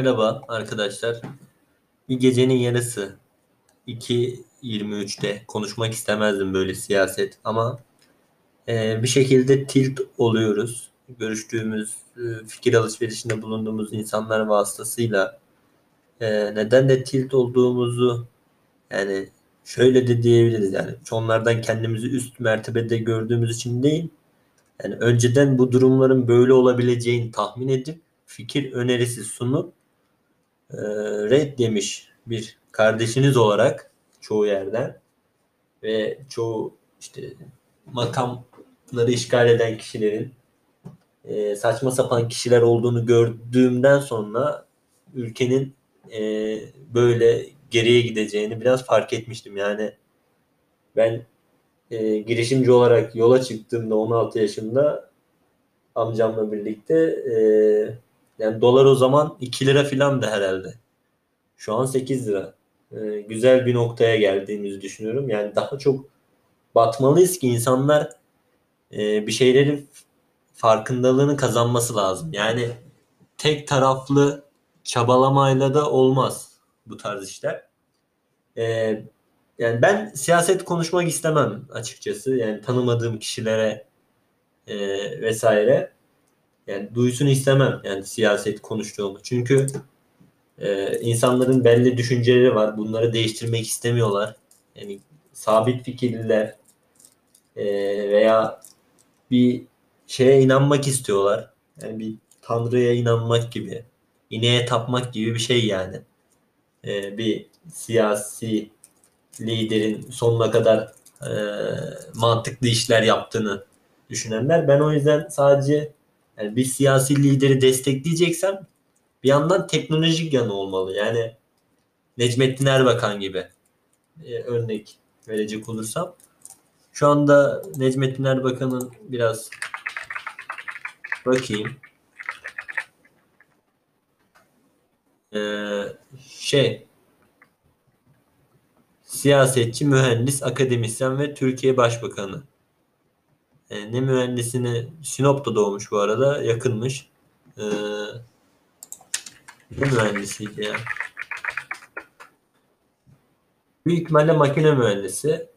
Merhaba arkadaşlar. Bir gecenin yarısı 2.23'te konuşmak istemezdim böyle siyaset ama e, bir şekilde tilt oluyoruz. Görüştüğümüz, e, fikir alışverişinde bulunduğumuz insanlar vasıtasıyla e, neden de tilt olduğumuzu yani şöyle de diyebiliriz yani onlardan kendimizi üst mertebede gördüğümüz için değil yani önceden bu durumların böyle olabileceğini tahmin edip fikir önerisi sunup e, red demiş bir kardeşiniz olarak çoğu yerden ve çoğu işte makamları işgal eden kişilerin e, saçma sapan kişiler olduğunu gördüğümden sonra ülkenin e, böyle geriye gideceğini biraz fark etmiştim. Yani ben e, girişimci olarak yola çıktığımda 16 yaşında amcamla birlikte yani dolar o zaman 2 lira filan da herhalde. Şu an 8 lira. E, güzel bir noktaya geldiğimizi düşünüyorum. Yani daha çok batmalıyız ki insanlar e, bir şeylerin farkındalığını kazanması lazım. Yani tek taraflı çabalamayla da olmaz bu tarz işler. E, yani ben siyaset konuşmak istemem açıkçası. Yani tanımadığım kişilere e, vesaire. Yani duysun istemem yani siyaset konuştuğumu. Çünkü e, insanların belli düşünceleri var. Bunları değiştirmek istemiyorlar. Yani sabit fikirliler e, veya bir şeye inanmak istiyorlar. Yani bir tanrıya inanmak gibi, ineğe tapmak gibi bir şey yani. E, bir siyasi liderin sonuna kadar e, mantıklı işler yaptığını düşünenler. Ben o yüzden sadece yani bir siyasi lideri destekleyeceksem bir yandan teknolojik yanı olmalı. Yani Necmettin Erbakan gibi e, örnek verecek olursam. Şu anda Necmettin Erbakan'ın biraz bakayım. Ee, şey siyasetçi, mühendis, akademisyen ve Türkiye Başbakanı. E, ne mühendisini Sinop'ta doğmuş bu arada. Yakınmış. E, ne mühendisiydi ya? Büyük ihtimalle makine mühendisi.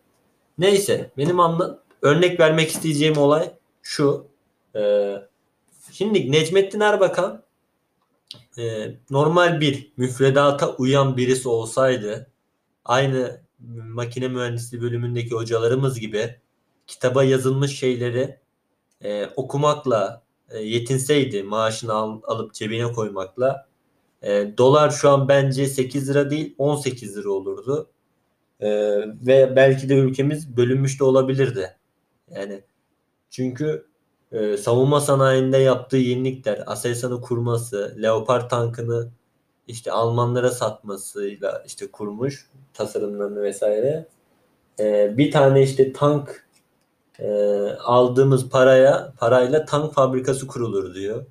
Neyse benim anla örnek vermek isteyeceğim olay şu. E, şimdi Necmettin Erbakan e, normal bir müfredata uyan birisi olsaydı aynı makine mühendisliği bölümündeki hocalarımız gibi kitaba yazılmış şeyleri e, okumakla e, yetinseydi maaşını al, alıp cebine koymakla e, dolar şu an bence 8 lira değil 18 lira olurdu. E, ve belki de ülkemiz bölünmüş de olabilirdi. Yani çünkü e, savunma sanayinde yaptığı yenilikler, Aselsan'ı kurması, Leopard tankını işte Almanlara satmasıyla işte kurmuş tasarımlarını vesaire. E, bir tane işte tank e, aldığımız paraya parayla tank fabrikası kurulur diyor.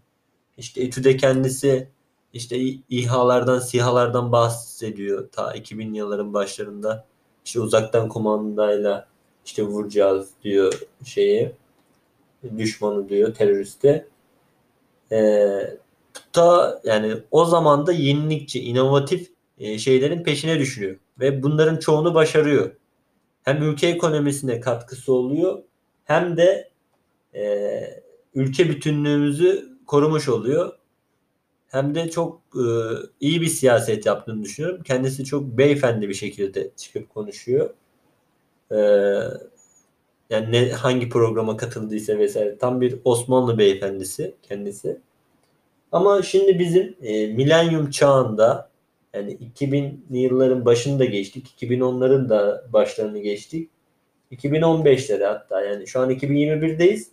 İşte Etüde kendisi işte İHA'lardan, SİHA'lardan bahsediyor ta 2000 yılların başlarında. İşte uzaktan kumandayla işte vuracağız diyor şeyi düşmanı diyor teröriste. Ee, ta yani o zaman da yenilikçi, inovatif e, şeylerin peşine düşüyor ve bunların çoğunu başarıyor. Hem ülke ekonomisine katkısı oluyor hem de e, ülke bütünlüğümüzü korumuş oluyor. Hem de çok e, iyi bir siyaset yaptığını düşünüyorum. Kendisi çok beyefendi bir şekilde çıkıp konuşuyor. E, yani ne, hangi programa katıldıysa vesaire tam bir Osmanlı beyefendisi kendisi. Ama şimdi bizim e, milenyum çağında yani 2000'li yılların başında geçtik. 2010'ların da başlarını geçtik. 2015'lere hatta yani şu an 2021'deyiz.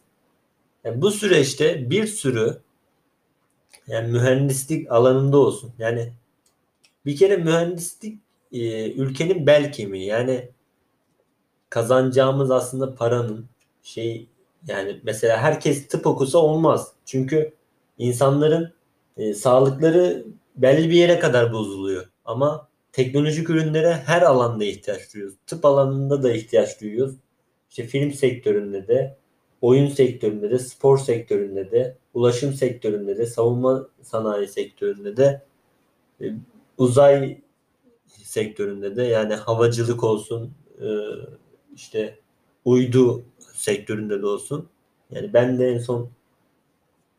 Yani bu süreçte bir sürü yani mühendislik alanında olsun. Yani bir kere mühendislik e, ülkenin bel kemiği. Yani kazanacağımız aslında paranın şey yani mesela herkes tıp okusa olmaz. Çünkü insanların e, sağlıkları belli bir yere kadar bozuluyor. Ama teknolojik ürünlere her alanda ihtiyaç duyuyoruz. Tıp alanında da ihtiyaç duyuyoruz. İşte film sektöründe de, oyun sektöründe de, spor sektöründe de, ulaşım sektöründe de, savunma sanayi sektöründe de e, uzay sektöründe de yani havacılık olsun e, işte uydu sektöründe de olsun. Yani ben de en son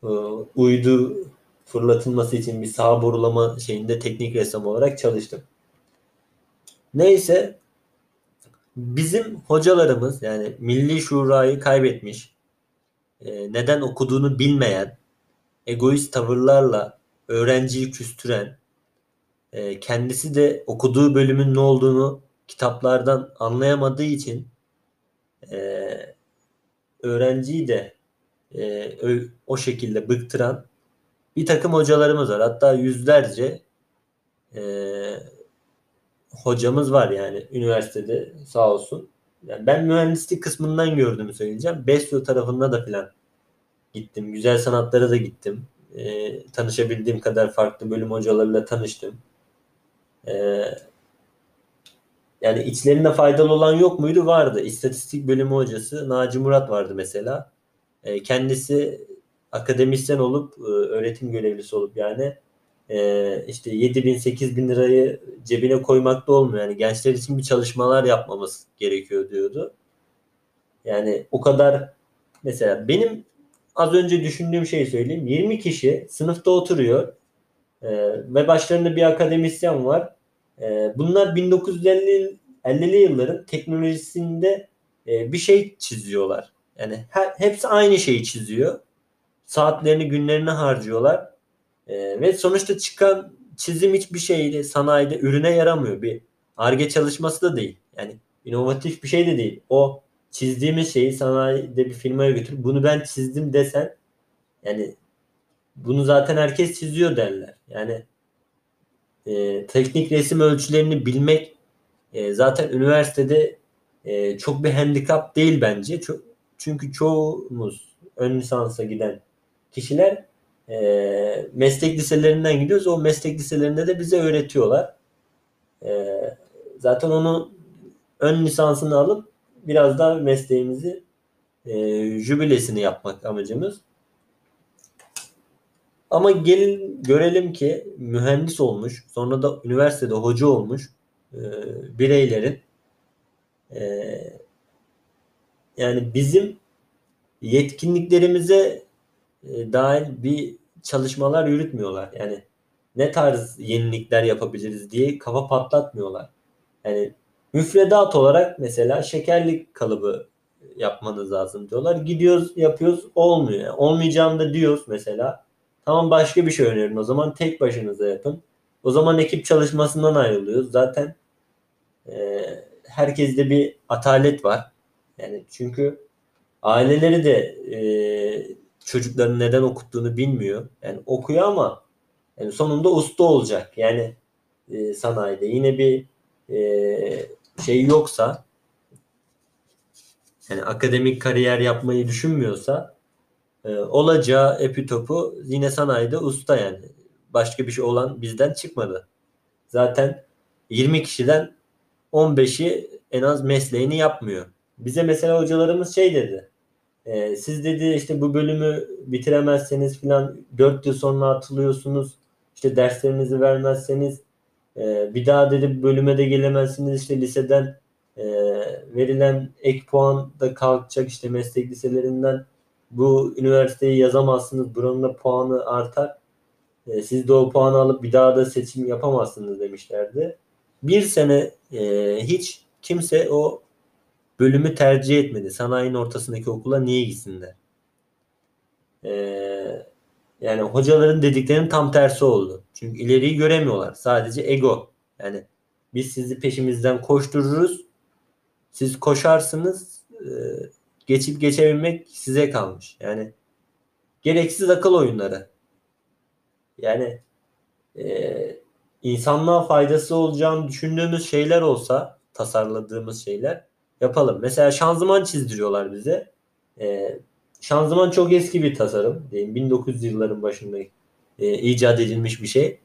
e, uydu fırlatılması için bir sağ borulama şeyinde teknik ressam olarak çalıştım. Neyse bizim hocalarımız yani milli şurayı kaybetmiş, e, neden okuduğunu bilmeyen, egoist tavırlarla öğrenciyi küstüren, e, kendisi de okuduğu bölümün ne olduğunu kitaplardan anlayamadığı için e, öğrenciyi de o şekilde bıktıran bir takım hocalarımız var. Hatta yüzlerce hocamız var yani üniversitede sağ olsun. Yani ben mühendislik kısmından gördüğümü söyleyeceğim. Besyo tarafında da filan gittim. Güzel sanatlara da gittim. E, tanışabildiğim kadar farklı bölüm hocalarıyla tanıştım. E, yani içlerinde faydalı olan yok muydu? Vardı. İstatistik bölümü hocası Naci Murat vardı mesela. E, kendisi akademisyen olup e, öğretim görevlisi olup yani e, işte 7 bin 8 bin lirayı cebine koymak da olmuyor. Yani gençler için bir çalışmalar yapmamız gerekiyor diyordu. Yani o kadar mesela benim az önce düşündüğüm şeyi söyleyeyim. 20 kişi sınıfta oturuyor e, ve başlarında bir akademisyen var. E, bunlar 1950 50'li yılların teknolojisinde e, bir şey çiziyorlar. Yani hepsi aynı şeyi çiziyor. Saatlerini, günlerini harcıyorlar. E, ve sonuçta çıkan çizim hiçbir şeyde sanayide ürüne yaramıyor. Bir arge çalışması da değil. Yani inovatif bir şey de değil. O çizdiğimiz şeyi sanayide bir firmaya götür. Bunu ben çizdim desen yani bunu zaten herkes çiziyor derler. Yani e, teknik resim ölçülerini bilmek e, zaten üniversitede e, çok bir handikap değil bence. Çünkü çoğumuz ön lisansa giden kişiler e, meslek liselerinden gidiyoruz. O meslek liselerinde de bize öğretiyorlar. E, zaten onu ön lisansını alıp biraz daha mesleğimizi e, jübilesini yapmak amacımız. Ama gelin görelim ki mühendis olmuş, sonra da üniversitede hoca olmuş e, bireylerin e, yani bizim yetkinliklerimize e, dahil bir çalışmalar yürütmüyorlar. Yani ne tarz yenilikler yapabiliriz diye kafa patlatmıyorlar. Yani müfredat olarak mesela şekerlik kalıbı yapmanız lazım diyorlar. Gidiyoruz yapıyoruz olmuyor. Yani olmayacağını da diyoruz mesela. Tamam başka bir şey önerin o zaman tek başınıza yapın. O zaman ekip çalışmasından ayrılıyoruz. Zaten e, herkeste bir atalet var. Yani çünkü aileleri de e, çocukların neden okuttuğunu bilmiyor. Yani okuyor ama yani sonunda usta olacak. Yani e, sanayide yine bir e, şey yoksa yani akademik kariyer yapmayı düşünmüyorsa e, olacağı epitopu yine sanayide usta yani. Başka bir şey olan bizden çıkmadı. Zaten 20 kişiden 15'i en az mesleğini yapmıyor. Bize mesela hocalarımız şey dedi. E, siz dedi işte bu bölümü bitiremezseniz filan 4 yıl sonra atılıyorsunuz. İşte derslerinizi vermezseniz e, bir daha dedi bölüme de gelemezsiniz. İşte liseden e, verilen ek puan da kalkacak işte meslek liselerinden bu üniversiteyi yazamazsınız. Buranın da puanı artar. E, siz de o puanı alıp bir daha da seçim yapamazsınız demişlerdi. Bir sene e, hiç kimse o bölümü tercih etmedi. Sanayinin ortasındaki okula niye gitsinler? Ee, yani hocaların dediklerinin tam tersi oldu. Çünkü ileriyi göremiyorlar. Sadece ego. Yani biz sizi peşimizden koştururuz. Siz koşarsınız. E, geçip geçebilmek size kalmış. Yani gereksiz akıl oyunları. Yani e, insanlığa faydası olacağını düşündüğümüz şeyler olsa tasarladığımız şeyler yapalım. Mesela şanzıman çizdiriyorlar bize. Ee, şanzıman çok eski bir tasarım. Diyeyim, 1900 yılların başında e, icat edilmiş bir şey.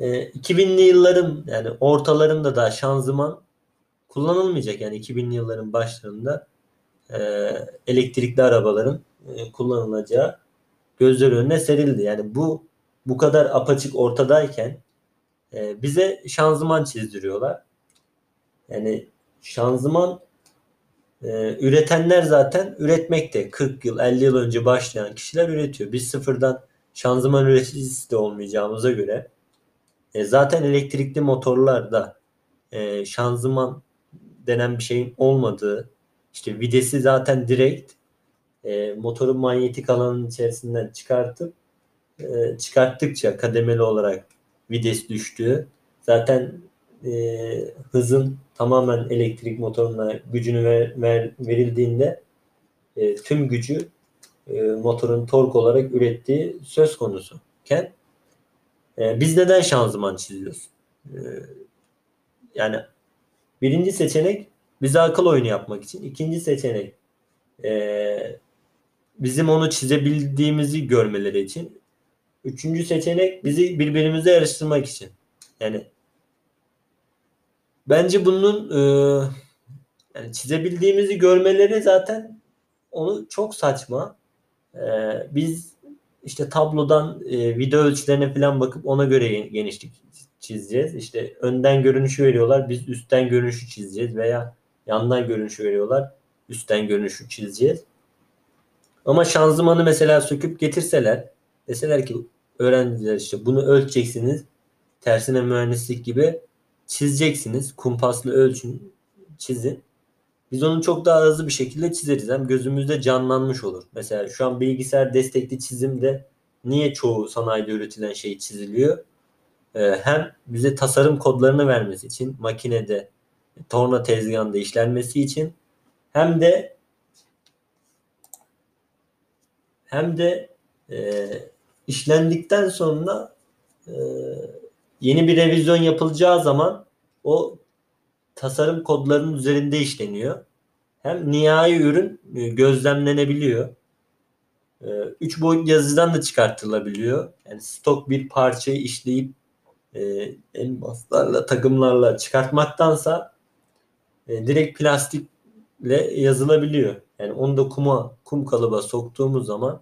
E, 2000'li yılların yani ortalarında da şanzıman kullanılmayacak. Yani 2000'li yılların başlarında e, elektrikli arabaların e, kullanılacağı gözler önüne serildi. Yani bu bu kadar apaçık ortadayken e, bize şanzıman çizdiriyorlar. Yani şanzıman e, üretenler zaten üretmekte. 40 yıl 50 yıl önce başlayan kişiler üretiyor. Biz sıfırdan şanzıman üreticisi de olmayacağımıza göre e, zaten elektrikli motorlarda e, şanzıman denen bir şeyin olmadığı işte videsi zaten direkt e, motorun manyetik alanın içerisinden çıkartıp e, çıkarttıkça kademeli olarak vites düştüğü zaten e, hızın tamamen elektrik motoruna gücünü ver, ver, verildiğinde e, tüm gücü e, motorun tork olarak ürettiği söz konusu. Ken e, biz neden şanzıman çiziyoruz? E, yani birinci seçenek bize akıl oyunu yapmak için. İkinci seçenek e, bizim onu çizebildiğimizi görmeleri için. Üçüncü seçenek bizi birbirimize yarıştırmak için. Yani bence bunun e, yani çizebildiğimizi görmeleri zaten onu çok saçma. E, biz işte tablodan e, video ölçülerine falan bakıp ona göre genişlik çizeceğiz. İşte önden görünüşü veriyorlar. Biz üstten görünüşü çizeceğiz veya yandan görünüşü veriyorlar. Üstten görünüşü çizeceğiz. Ama şanzımanı mesela söküp getirseler deseler ki öğrenciler işte bunu ölçeceksiniz. Tersine mühendislik gibi çizeceksiniz. Kumpaslı ölçün, çizin. Biz onu çok daha hızlı bir şekilde çizeriz. Hem gözümüzde canlanmış olur. Mesela şu an bilgisayar destekli çizimde niye çoğu sanayide üretilen şey çiziliyor? Ee, hem bize tasarım kodlarını vermesi için makinede torna tezgahında işlenmesi için hem de hem de e, işlendikten sonra e, yeni bir revizyon yapılacağı zaman o tasarım kodlarının üzerinde işleniyor. Hem nihai ürün e, gözlemlenebiliyor. E, üç boyut yazıdan da çıkartılabiliyor. Yani stok bir parçayı işleyip e, elmaslarla, takımlarla çıkartmaktansa direkt plastikle yazılabiliyor. Yani onu da kuma, kum kalıba soktuğumuz zaman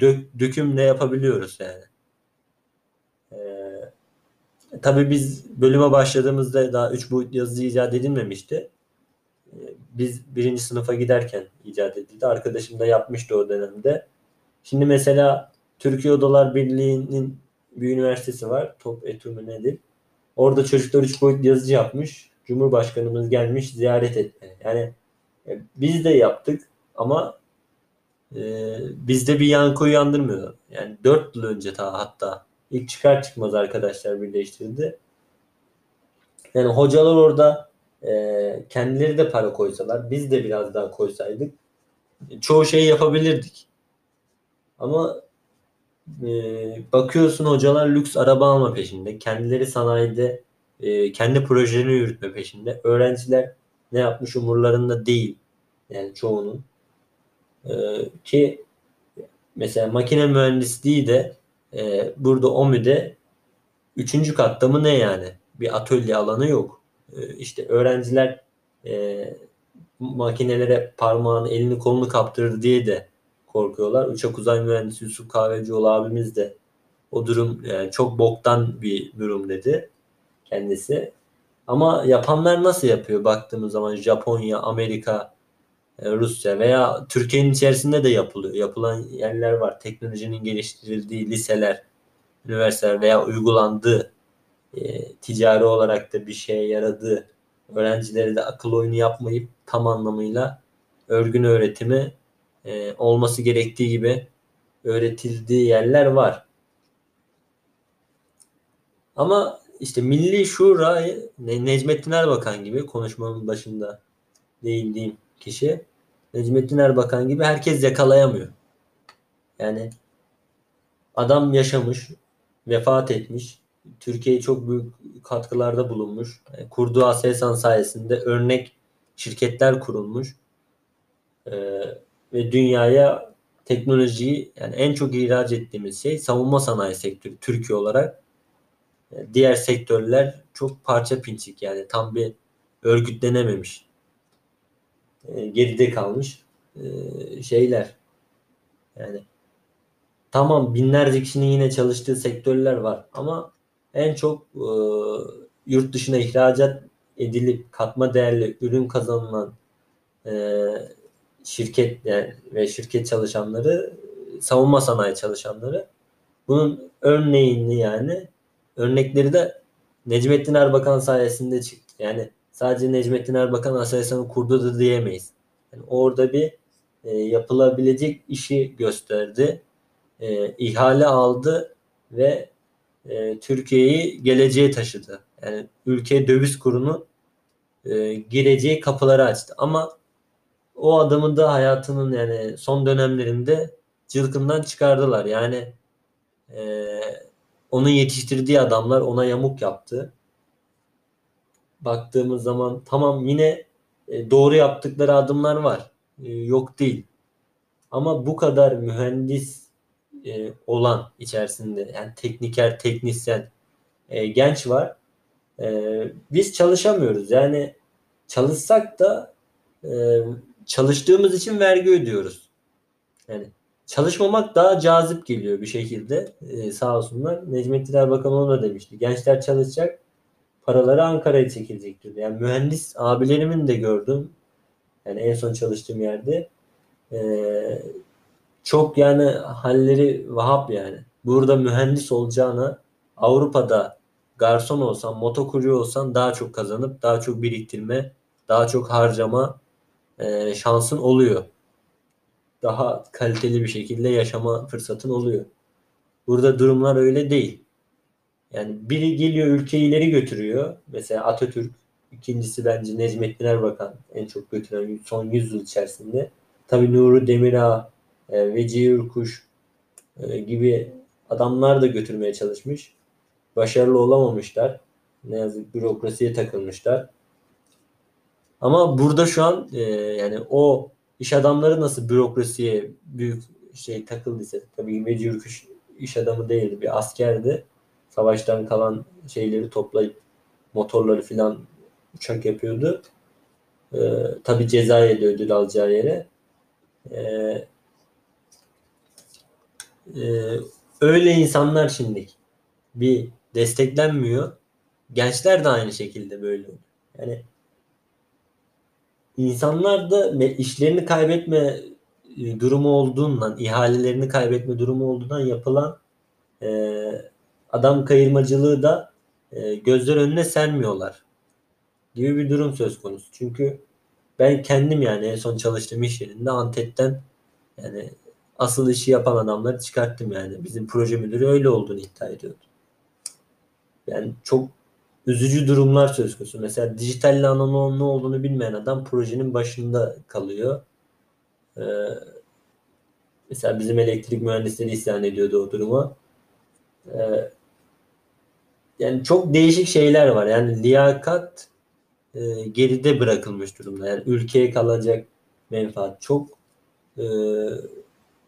dök, dökümle yapabiliyoruz yani. Tabii biz bölüme başladığımızda daha üç boyut yazı icat edilmemişti. Ee, biz birinci sınıfa giderken icat edildi. Arkadaşım da yapmıştı o dönemde. Şimdi mesela Türkiye Odalar Birliği'nin bir üniversitesi var. Top Etu mu nedir? Orada çocuklar üç boyut yazıcı yapmış. Cumhurbaşkanımız gelmiş ziyaret etmeye. Yani e, biz de yaptık ama e, bizde bir yankı uyandırmıyor. Yani 4 yıl önce ta hatta ilk çıkar çıkmaz arkadaşlar birleştirdi. Yani hocalar orada e, kendileri de para koysalar biz de biraz daha koysaydık çoğu şeyi yapabilirdik. Ama e, bakıyorsun hocalar lüks araba alma peşinde. Kendileri sanayide e, kendi projelerini yürütme peşinde. Öğrenciler ne yapmış umurlarında değil. Yani çoğunun. E, ki mesela makine mühendisliği de e, burada OMÜ'de üçüncü katta mı ne yani? Bir atölye alanı yok. E, işte öğrenciler e, makinelere parmağını, elini, kolunu kaptırır diye de korkuyorlar. Uçak uzay mühendisi Yusuf Kahvecioğlu abimiz de o durum yani çok boktan bir durum dedi kendisi. Ama yapanlar nasıl yapıyor baktığımız zaman Japonya, Amerika, e, Rusya veya Türkiye'nin içerisinde de yapılıyor. Yapılan yerler var. Teknolojinin geliştirildiği liseler, üniversiteler veya uygulandığı e, ticari olarak da bir şeye yaradığı öğrencileri de akıl oyunu yapmayıp tam anlamıyla örgün öğretimi e, olması gerektiği gibi öğretildiği yerler var. Ama işte Milli Şura Necmettin Erbakan gibi konuşmamın başında değindiğim kişi Necmettin Erbakan gibi herkes yakalayamıyor. Yani adam yaşamış, vefat etmiş, Türkiye'ye çok büyük katkılarda bulunmuş. Kurduğu Aselsan sayesinde örnek şirketler kurulmuş. Ee, ve dünyaya teknolojiyi yani en çok ihraç ettiğimiz şey savunma sanayi sektörü Türkiye olarak. diğer sektörler çok parça pinçik yani tam bir örgütlenememiş. E, geride kalmış e, şeyler. Yani tamam binlerce kişinin yine çalıştığı sektörler var ama en çok e, yurt dışına ihracat edilip katma değerli ürün kazanılan e, şirket yani ve şirket çalışanları savunma sanayi çalışanları bunun örneğini yani örnekleri de Necmettin Erbakan sayesinde çıktı. Yani sadece Necmettin Erbakan Aselsan'ı kurdu da diyemeyiz. Yani orada bir e, yapılabilecek işi gösterdi. E, ihale aldı ve e, Türkiye'yi geleceğe taşıdı. Yani ülke döviz kurunu e, gireceği kapıları açtı. Ama o adamı da hayatının yani son dönemlerinde cılkından çıkardılar. Yani e, onun yetiştirdiği adamlar ona yamuk yaptı. Baktığımız zaman tamam yine e, doğru yaptıkları adımlar var. E, yok değil. Ama bu kadar mühendis e, olan içerisinde yani tekniker, teknisyen genç var. Biz çalışamıyoruz. Yani çalışsak da çalıştığımız için vergi ödüyoruz. Yani çalışmamak daha cazip geliyor bir şekilde. E, sağ olsunlar. Necmettin Erbakan onu da demişti. Gençler çalışacak, paraları Ankara'ya çekilecektir. Yani mühendis abilerimin de gördüm. Yani en son çalıştığım yerde. E, çok yani halleri vahap yani. Burada mühendis olacağına Avrupa'da garson olsan, motokurye olsan daha çok kazanıp daha çok biriktirme, daha çok harcama e, şansın oluyor. Daha kaliteli bir şekilde yaşama fırsatın oluyor. Burada durumlar öyle değil. Yani biri geliyor ülkeyi ileri götürüyor. Mesela Atatürk, ikincisi bence Necmettin Erbakan en çok götüren son 100 yıl içerisinde. Tabii Nuri Demirağ, e, Vecihi Ürkuş e, gibi adamlar da götürmeye çalışmış. Başarılı olamamışlar. Ne yazık bürokrasiye takılmışlar. Ama burada şu an e, yani o iş adamları nasıl bürokrasiye büyük şey takıldıysa tabii Vecihi Ürkuş iş adamı değildi bir askerdi. Savaştan kalan şeyleri toplayıp motorları filan uçak yapıyordu. Ee, tabii cezaya da ödül alacağı yere. Ee, e, öyle insanlar şimdi bir desteklenmiyor. Gençler de aynı şekilde böyle. Yani insanlar da işlerini kaybetme e, durumu olduğundan, ihalelerini kaybetme durumu olduğundan yapılan e, adam kayırmacılığı da e, gözler önüne sermiyorlar gibi bir durum söz konusu. Çünkü ben kendim yani en son çalıştığım iş yerinde Antep'ten yani asıl işi yapan adamları çıkarttım yani. Bizim proje müdürü öyle olduğunu iddia ediyordu. Yani çok üzücü durumlar söz konusu. Mesela dijital analogun ne olduğunu bilmeyen adam projenin başında kalıyor. Ee, mesela bizim elektrik mühendisleri isyan ediyordu o duruma. Ee, yani çok değişik şeyler var. Yani liyakat e, geride bırakılmış durumda. Yani ülkeye kalacak menfaat çok e,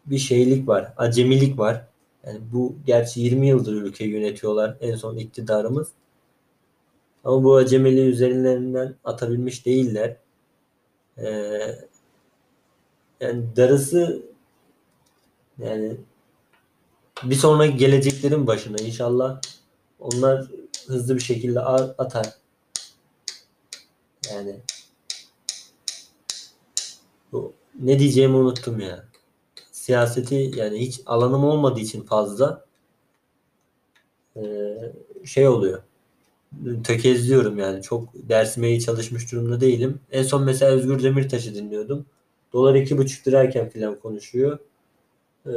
bir şeylik var. Acemilik var. Yani bu gerçi 20 yıldır ülkeyi yönetiyorlar en son iktidarımız. Ama bu acemiliği üzerinden atabilmiş değiller. Ee, yani darısı yani bir sonraki geleceklerin başına inşallah onlar hızlı bir şekilde atar. Yani bu, ne diyeceğimi unuttum ya siyaseti yani hiç alanım olmadığı için fazla şey oluyor. Tökezliyorum yani. Çok dersime çalışmış durumda değilim. En son mesela Özgür Demirtaş'ı dinliyordum. Dolar iki buçuk lirayken falan konuşuyor. E,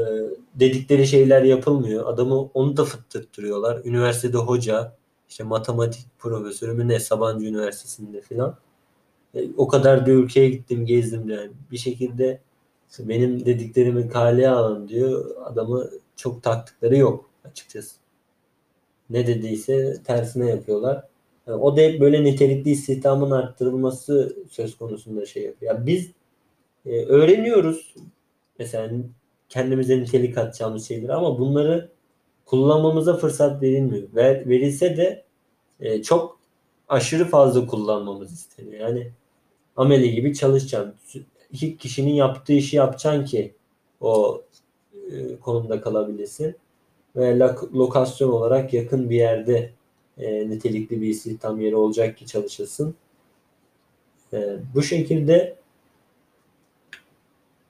dedikleri şeyler yapılmıyor. Adamı onu da fıttırtıyorlar. Üniversitede hoca, işte matematik profesörü mü ne Sabancı Üniversitesi'nde falan. E, o kadar bir ülkeye gittim, gezdim yani. Bir şekilde benim dediklerimi kaleye alın diyor. Adamı çok taktıkları yok açıkçası. Ne dediyse tersine yapıyorlar. Yani o da hep böyle nitelikli istihdamın arttırılması söz konusunda şey yapıyor. Yani biz e, öğreniyoruz mesela kendimize nitelik atacağımız şeyler ama bunları kullanmamıza fırsat verilmiyor. Ver, verilse de e, çok aşırı fazla kullanmamız isteniyor. Yani ameli gibi çalışacağım iki kişinin yaptığı işi yapacaksın ki o e, konumda kalabilesin ve lokasyon olarak yakın bir yerde e, nitelikli bir istihdam yeri olacak ki çalışasın. E, bu şekilde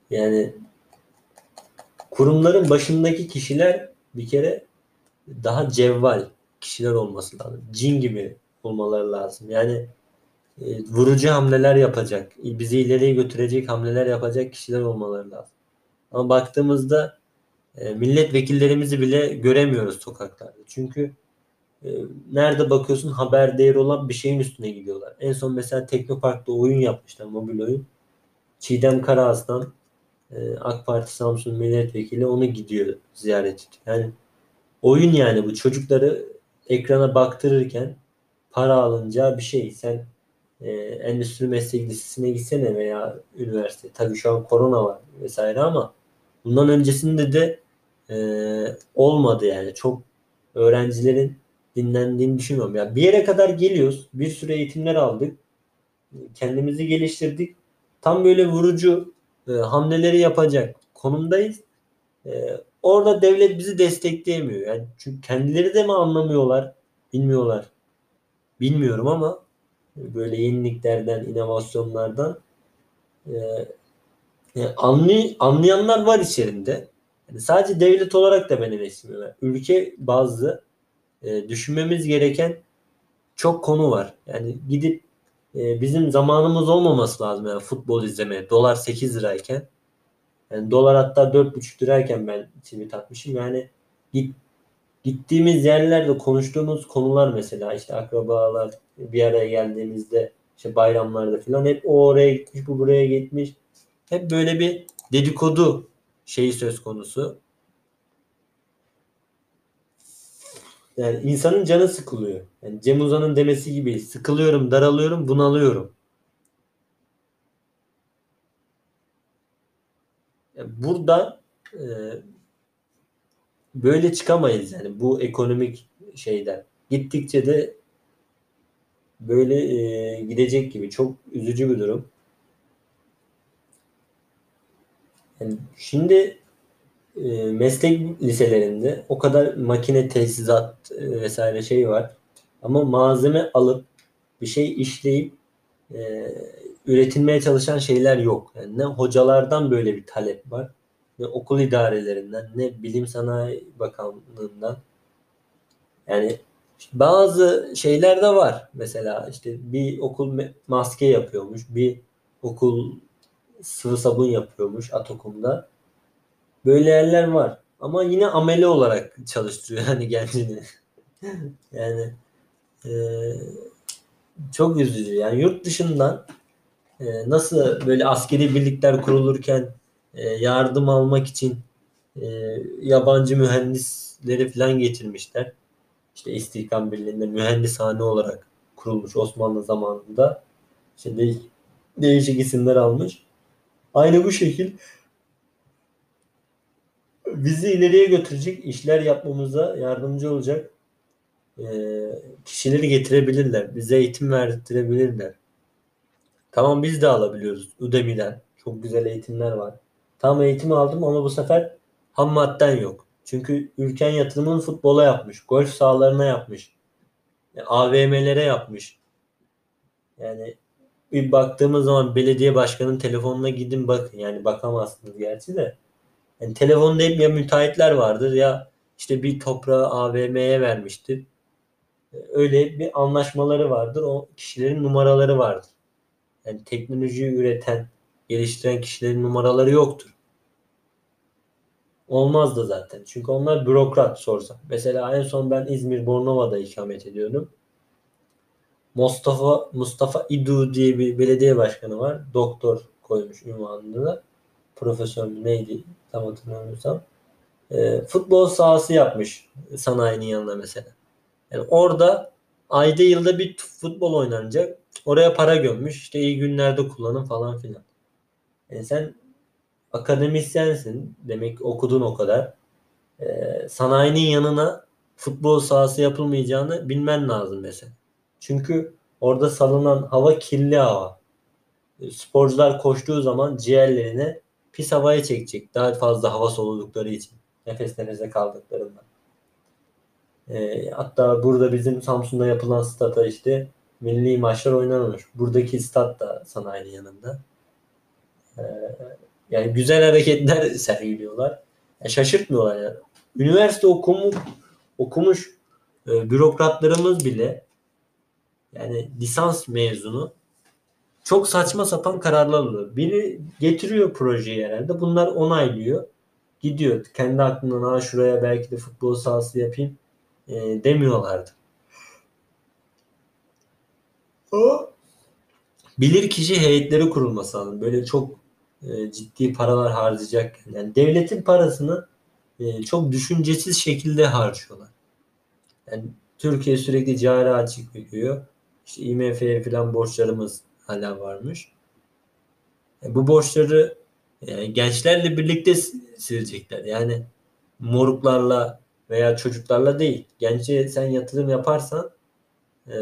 yani kurumların başındaki kişiler bir kere daha cevval kişiler olması lazım. Cin gibi olmaları lazım. Yani e, vurucu hamleler yapacak, bizi ileriye götürecek hamleler yapacak kişiler olmaları lazım. Ama baktığımızda e, milletvekillerimizi bile göremiyoruz sokaklarda. Çünkü e, nerede bakıyorsun haber değeri olan bir şeyin üstüne gidiyorlar. En son mesela Teknopark'ta oyun yapmışlar, mobil oyun. Çiğdem Karaaslan AK Parti Samsun milletvekili onu gidiyor ziyaret ediyor. Yani oyun yani bu çocukları ekrana baktırırken para alınacağı bir şey. Sen e, endüstri meslek lisesine gitsene veya üniversite. Tabii şu an korona var vesaire ama bundan öncesinde de e, olmadı yani. Çok öğrencilerin dinlendiğini düşünmüyorum. Ya bir yere kadar geliyoruz. Bir sürü eğitimler aldık. Kendimizi geliştirdik. Tam böyle vurucu e, hamleleri yapacak konumdayız. E, orada devlet bizi destekleyemiyor. Yani çünkü kendileri de mi anlamıyorlar, bilmiyorlar. Bilmiyorum ama böyle yeniliklerden, inovasyonlardan e, yani anlay, anlayanlar var içerisinde. Yani sadece devlet olarak da ben eleştirmiyorum. Ülke bazı e, düşünmemiz gereken çok konu var. Yani gidip e, bizim zamanımız olmaması lazım yani futbol izlemeye. Dolar 8 lirayken yani dolar hatta 4,5 lirayken ben tweet atmışım. Yani git, gittiğimiz yerlerde konuştuğumuz konular mesela işte akrabalar bir araya geldiğimizde işte bayramlarda falan hep o oraya gitmiş bu buraya gitmiş. Hep böyle bir dedikodu şeyi söz konusu. Yani insanın canı sıkılıyor. Yani Cem Uzan'ın demesi gibi sıkılıyorum, daralıyorum, bunalıyorum. Yani burada e, böyle çıkamayız yani bu ekonomik şeyden. Gittikçe de böyle e, gidecek gibi çok üzücü bir durum. Yani şimdi e, meslek liselerinde o kadar makine tesisat e, vesaire şey var. Ama malzeme alıp bir şey işleyip e, üretilmeye çalışan şeyler yok. Yani ne hocalardan böyle bir talep var. Ne okul idarelerinden ne bilim sanayi bakanlığından. Yani bazı şeyler de var. Mesela işte bir okul maske yapıyormuş. Bir okul sıvı sabun yapıyormuş Atokum'da. Böyle yerler var. Ama yine ameli olarak çalıştırıyor hani gencini. yani e, çok üzücü. Yani yurt dışından e, nasıl böyle askeri birlikler kurulurken e, yardım almak için e, yabancı mühendisleri falan getirmişler. İşte İstihkam Birliği'nde mühendishane olarak kurulmuş Osmanlı zamanında. İşte de, değişik isimler almış. Aynı bu şekil bizi ileriye götürecek işler yapmamıza yardımcı olacak e, kişileri getirebilirler. Bize eğitim verdirebilirler. Tamam biz de alabiliyoruz Udemy'den. Çok güzel eğitimler var. Tam eğitimi aldım ama bu sefer ham madden yok. Çünkü ülken yatırımını futbola yapmış. Golf sahalarına yapmış. Yani AVM'lere yapmış. Yani bir baktığımız zaman belediye başkanının telefonuna gidin bakın. Yani bakamazsınız gerçi de. Yani telefonda hep ya müteahhitler vardır ya işte bir toprağı AVM'ye vermiştir. Öyle bir anlaşmaları vardır. O kişilerin numaraları vardır. Yani teknolojiyi üreten, geliştiren kişilerin numaraları yoktur. Olmaz da zaten. Çünkü onlar bürokrat sorsa. Mesela en son ben İzmir Bornova'da ikamet ediyordum. Mustafa Mustafa İdu diye bir belediye başkanı var. Doktor koymuş ünvanını. Profesör neydi tam hatırlamıyorsam. E, futbol sahası yapmış sanayinin yanına mesela. Yani orada ayda yılda bir futbol oynanacak. Oraya para gömmüş. İşte iyi günlerde kullanın falan filan. Yani sen akademisyensin. Demek okudun o kadar. Ee, sanayinin yanına futbol sahası yapılmayacağını bilmen lazım mesela. Çünkü orada salınan hava kirli hava. Sporcular koştuğu zaman ciğerlerine pis havaya çekecek. Daha fazla hava soludukları için. Nefes nefese. E, hatta burada bizim Samsun'da yapılan stada işte milli maçlar oynanmış. Buradaki stat da sanayinin yanında. E, yani güzel hareketler sergiliyorlar. Yani şaşırtmıyorlar yani. Üniversite okumu, okumuş e, bürokratlarımız bile yani lisans mezunu çok saçma sapan kararlar alıyor. Biri getiriyor projeyi herhalde. Bunlar onaylıyor. Gidiyor. Kendi aklından ha şuraya belki de futbol sahası yapayım e, demiyorlardı. O bilir kişi heyetleri kurulması lazım. Böyle çok e, ciddi paralar harcayacak. Yani devletin parasını e, çok düşüncesiz şekilde harcıyorlar. Yani Türkiye sürekli cari açık veriyor. İşte IMF'ye falan borçlarımız hala varmış. E, bu borçları e, gençlerle birlikte silecekler. Yani moruklarla veya çocuklarla değil. Gence sen yatırım yaparsan e,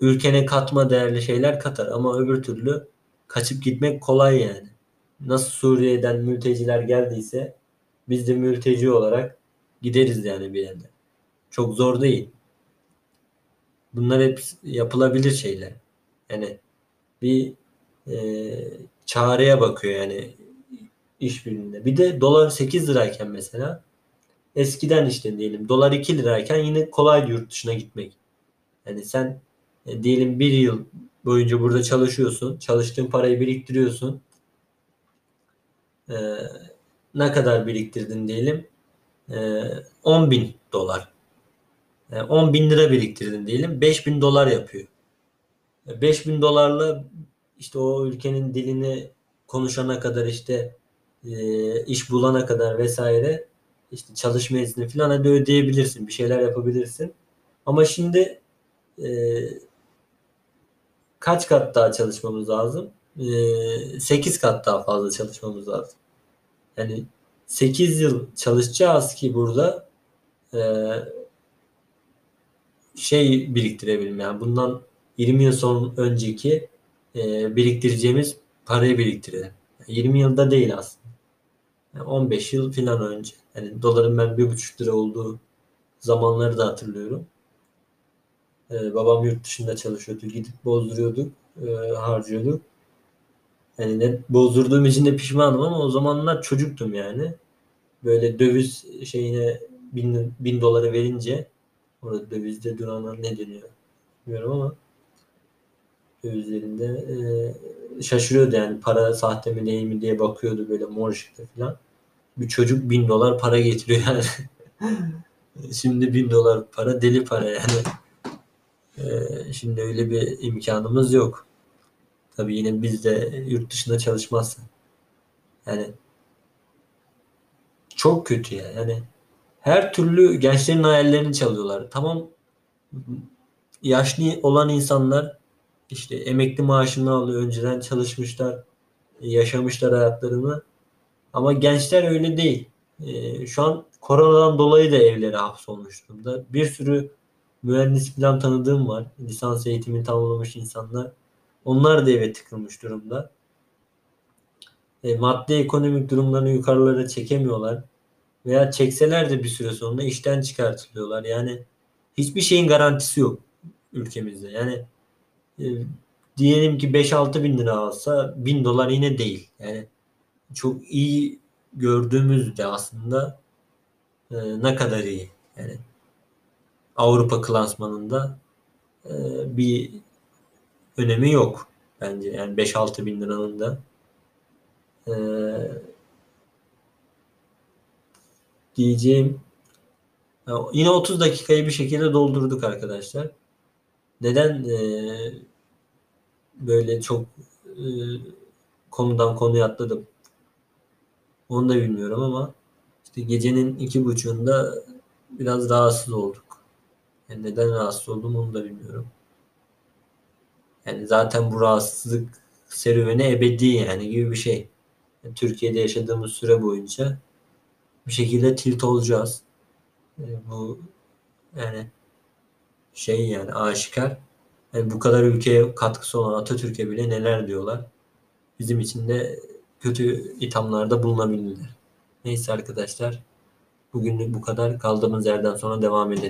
ülkene katma değerli şeyler katar ama öbür türlü kaçıp gitmek kolay yani. Nasıl Suriye'den mülteciler geldiyse biz de mülteci olarak gideriz yani bir yerde. Çok zor değil. Bunlar hep yapılabilir şeyler. Yani bir e, çareye bakıyor yani iş birliğinde. Bir de dolar 8 lirayken mesela eskiden işte diyelim dolar 2 lirayken yine kolay yurt dışına gitmek. Yani sen e, diyelim bir yıl boyunca burada çalışıyorsun. Çalıştığın parayı biriktiriyorsun. E, ne kadar biriktirdin diyelim. E, 10 bin dolar. E, 10 bin lira biriktirdin diyelim. 5 bin dolar yapıyor. 5 e, bin dolarla işte o ülkenin dilini konuşana kadar işte e, iş bulana kadar vesaire işte çalışma izni falan hadi ödeyebilirsin. Bir şeyler yapabilirsin. Ama şimdi e, kaç kat daha çalışmamız lazım? E, 8 kat daha fazla çalışmamız lazım. Yani 8 yıl çalışacağız ki burada e, şey biriktirebilim. Yani bundan 20 yıl son önceki e, biriktireceğimiz parayı biriktirelim. 20 yılda değil aslında. Yani 15 yıl falan önce. Yani doların ben bir buçuk lira olduğu zamanları da hatırlıyorum. Ee, babam yurt dışında çalışıyordu. Gidip bozduruyorduk, e, harcıyorduk. Yani ne, bozdurduğum için de pişmanım ama o zamanlar çocuktum yani. Böyle döviz şeyine bin, bin dolara verince orada dövizde durana ne deniyor bilmiyorum ama dövizlerinde e, şaşırıyordu yani para sahte mi değil mi diye bakıyordu böyle mor ışıkta falan. Bir çocuk bin dolar para getiriyor yani. Şimdi bin dolar para deli para yani. Ee, şimdi öyle bir imkanımız yok. Tabii yine biz de yurt dışında çalışmazsak. Yani çok kötü ya. Yani her türlü gençlerin hayallerini çalıyorlar. Tamam yaşlı olan insanlar işte emekli maaşını alıyor. Önceden çalışmışlar. Yaşamışlar hayatlarını. Ama gençler öyle değil. Ee, şu an koronadan dolayı da evlere hapsolmuş durumda. Bir sürü mühendis falan tanıdığım var. Lisans eğitimini tamamlamış insanlar. Onlar da eve tıkılmış durumda. E, maddi ekonomik durumlarını yukarılara çekemiyorlar. Veya çekseler de bir süre sonra işten çıkartılıyorlar. Yani hiçbir şeyin garantisi yok ülkemizde. Yani e, diyelim ki 5-6 bin lira alsa 1000 dolar yine değil. Yani çok iyi gördüğümüzde aslında e, ne kadar iyi. Yani Avrupa klasmanında e, bir önemi yok bence. Yani 5-6 bin liranın da e, diyeceğim yine 30 dakikayı bir şekilde doldurduk arkadaşlar. Neden e, böyle çok e, konudan konuya atladım? Onu da bilmiyorum ama işte gecenin iki buçuğunda biraz rahatsız olduk. Yani neden rahatsız oldum onu da bilmiyorum. Yani zaten bu rahatsızlık serüveni ebedi yani gibi bir şey. Yani Türkiye'de yaşadığımız süre boyunca bir şekilde tilt olacağız. Yani bu yani şey yani aşikar. Yani bu kadar ülkeye katkısı olan Atatürk'e bile neler diyorlar. Bizim için de kötü ithamlarda bulunabilirler. Neyse arkadaşlar. Bugünlük bu kadar. Kaldığımız yerden sonra devam edelim.